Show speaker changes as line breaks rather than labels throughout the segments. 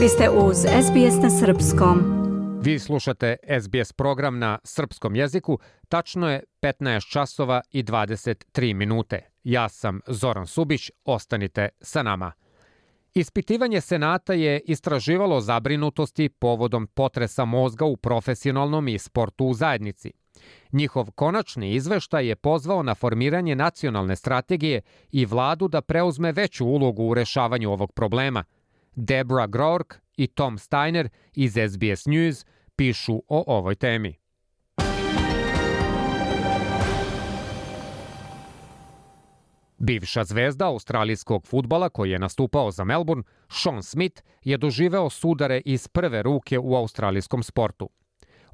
Vi ste uz SBS na Srpskom.
Vi slušate SBS program na srpskom jeziku. Tačno je 15 časova i 23 minute. Ja sam Zoran Subić, ostanite sa nama. Ispitivanje Senata je istraživalo zabrinutosti povodom potresa mozga u profesionalnom i sportu u zajednici. Njihov konačni izveštaj je pozvao na formiranje nacionalne strategije i vladu da preuzme veću ulogu u rešavanju ovog problema. Debra Grork i Tom Steiner iz SBS News pišu o ovoj temi. Bivša zvezda australijskog futbala koji je nastupao za Melbourne, Sean Smith, je doživeo sudare iz prve ruke u australijskom sportu.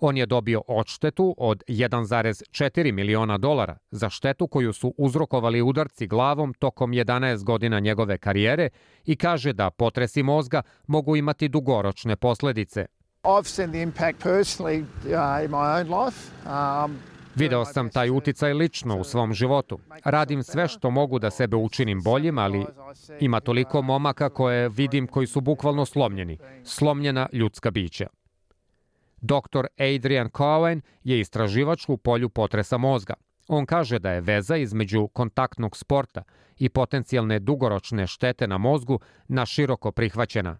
On je dobio odštetu od 1,4 miliona dolara za štetu koju su uzrokovali udarci glavom tokom 11 godina njegove karijere i kaže da potresi mozga mogu imati dugoročne posledice. I've seen the impact personally uh, in my own life. Um, Video sam taj uticaj lično u svom životu. Radim sve što mogu da sebe učinim boljim, ali ima toliko momaka koje vidim koji su bukvalno slomljeni. Slomljena ljudska bića. Dr. Adrian Cohen je istraživač u polju potresa mozga. On kaže da je veza između kontaktnog sporta i potencijalne dugoročne štete na mozgu na široko prihvaćena.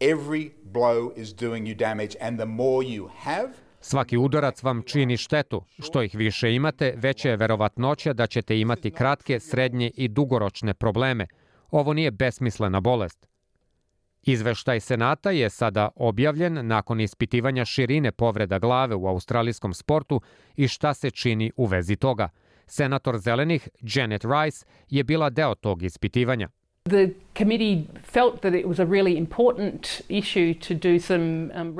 Every blow is doing you damage and the more you have, Svaki udarac vam čini štetu. Što ih više imate, veća je verovatnoća da ćete imati kratke, srednje i dugoročne probleme. Ovo nije besmislena bolest. Izveštaj Senata je sada objavljen nakon ispitivanja širine povreda glave u australijskom sportu i šta se čini u vezi toga. Senator zelenih Janet Rice je bila deo tog ispitivanja.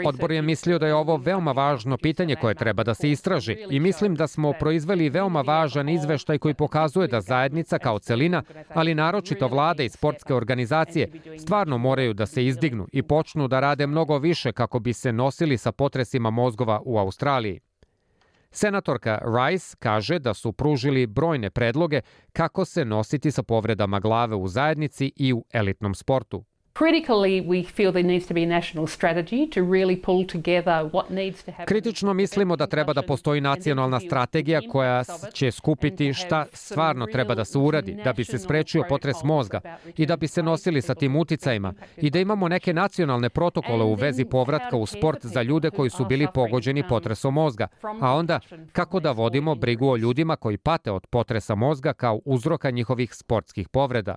Odbor je mislio da je ovo veoma važno pitanje koje treba da se istraži i mislim da smo proizveli veoma važan izveštaj koji pokazuje da zajednica kao celina, ali naročito vlade i sportske organizacije stvarno moraju da se izdignu i počnu da rade mnogo više kako bi se nosili sa potresima mozgova u Australiji. Senatorka Rice kaže da su pružili brojne predloge kako se nositi sa povredama glave u zajednici i u elitnom sportu. Kritično mislimo da treba da postoji nacionalna strategija koja će skupiti šta stvarno treba da se uradi da bi se sprečio potres mozga i da bi se nosili sa tim uticajima i da imamo neke nacionalne protokole u vezi povratka u sport za ljude koji su bili pogođeni potresom mozga, a onda kako da vodimo brigu o ljudima koji pate od potresa mozga kao uzroka njihovih sportskih povreda.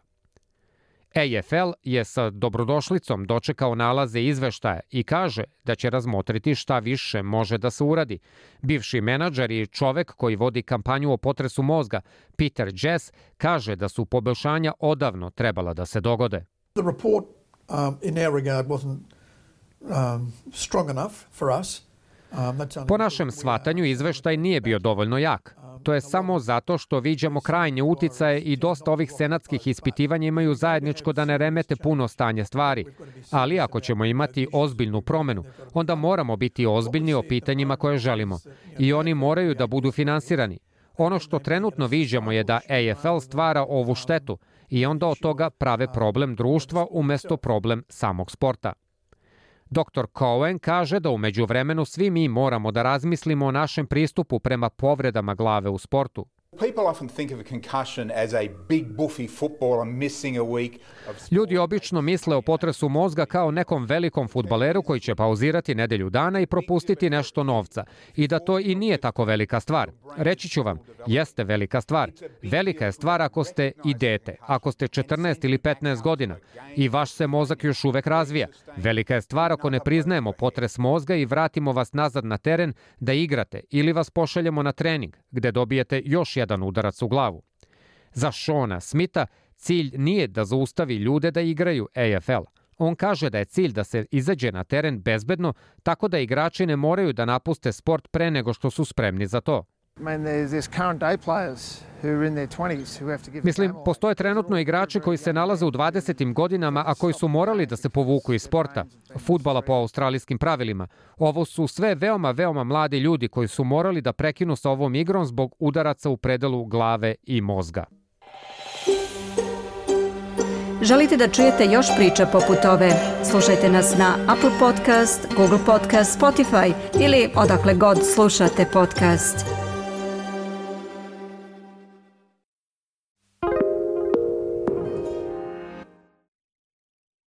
AFL je sa dobrodošlicom dočekao nalaze izveštaja i kaže da će razmotriti šta više može da se uradi. Bivši menadžer i čovek koji vodi kampanju o potresu mozga, Peter Jess, kaže da su poboljšanja odavno trebala da se dogode. The report um, in our regard wasn't um, strong enough for us. Um, po našem shvatanju izveštaj nije bio dovoljno jak. To je samo zato što viđamo krajnje uticaje i dosta ovih senatskih ispitivanja imaju zajedničko da ne remete puno stanje stvari. Ali ako ćemo imati ozbiljnu promenu, onda moramo biti ozbiljni o pitanjima koje želimo. I oni moraju da budu finansirani. Ono što trenutno viđamo je da AFL stvara ovu štetu i onda od toga prave problem društva umesto problem samog sporta. Dr. Cohen kaže da umeđu vremenu svi mi moramo da razmislimo o našem pristupu prema povredama glave u sportu. Ljudi obično misle o potresu mozga kao nekom velikom futbaleru koji će pauzirati nedelju dana i propustiti nešto novca. I da to i nije tako velika stvar. Reći ću vam, jeste velika stvar. Velika je stvar ako ste i dete, ako ste 14 ili 15 godina i vaš se mozak još uvek razvija. Velika je stvar ako ne priznajemo potres mozga i vratimo vas nazad na teren da igrate ili vas pošaljemo na trening gde dobijete još jedan udarac u glavu. Za Šona Smita cilj nije da zaustavi ljude da igraju AFL. On kaže da je cilj da se izađe na teren bezbedno, tako da igrači ne moraju da napuste sport pre nego što su spremni za to. Mislim, postoje trenutno igrači koji se nalaze u 20. godinama, a koji su morali da se povuku iz sporta, futbala po australijskim pravilima. Ovo su sve veoma, veoma mladi ljudi koji su morali da prekinu sa ovom igrom zbog udaraca u predelu glave i mozga.
Želite da čujete još priča poput ove? Slušajte nas na Apple Podcast, Google Podcast, Spotify ili odakle god slušate podcast.